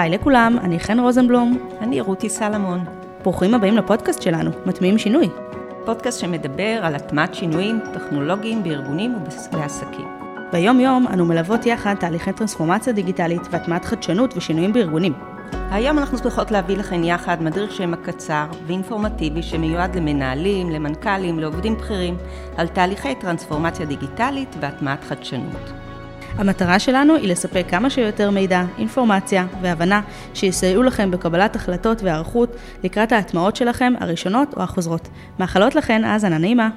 היי לכולם, אני חן רוזנבלום. אני רותי סלמון. ברוכים הבאים לפודקאסט שלנו, מטמיעים שינוי. פודקאסט שמדבר על הטמעת שינויים טכנולוגיים בארגונים ובעסקים. ביום יום אנו מלוות יחד תהליכי טרנספורמציה דיגיטלית והטמעת חדשנות ושינויים בארגונים. היום אנחנו שמחות להביא לכם יחד מדריך שם הקצר ואינפורמטיבי שמיועד למנהלים, למנכ"לים, לעובדים בכירים, על תהליכי טרנספורמציה דיגיטלית והטמעת חדשנות. המטרה שלנו היא לספק כמה שיותר מידע, אינפורמציה והבנה שיסייעו לכם בקבלת החלטות והיערכות לקראת ההטמעות שלכם הראשונות או החוזרות. מאחלות לכן האזנה נעימה.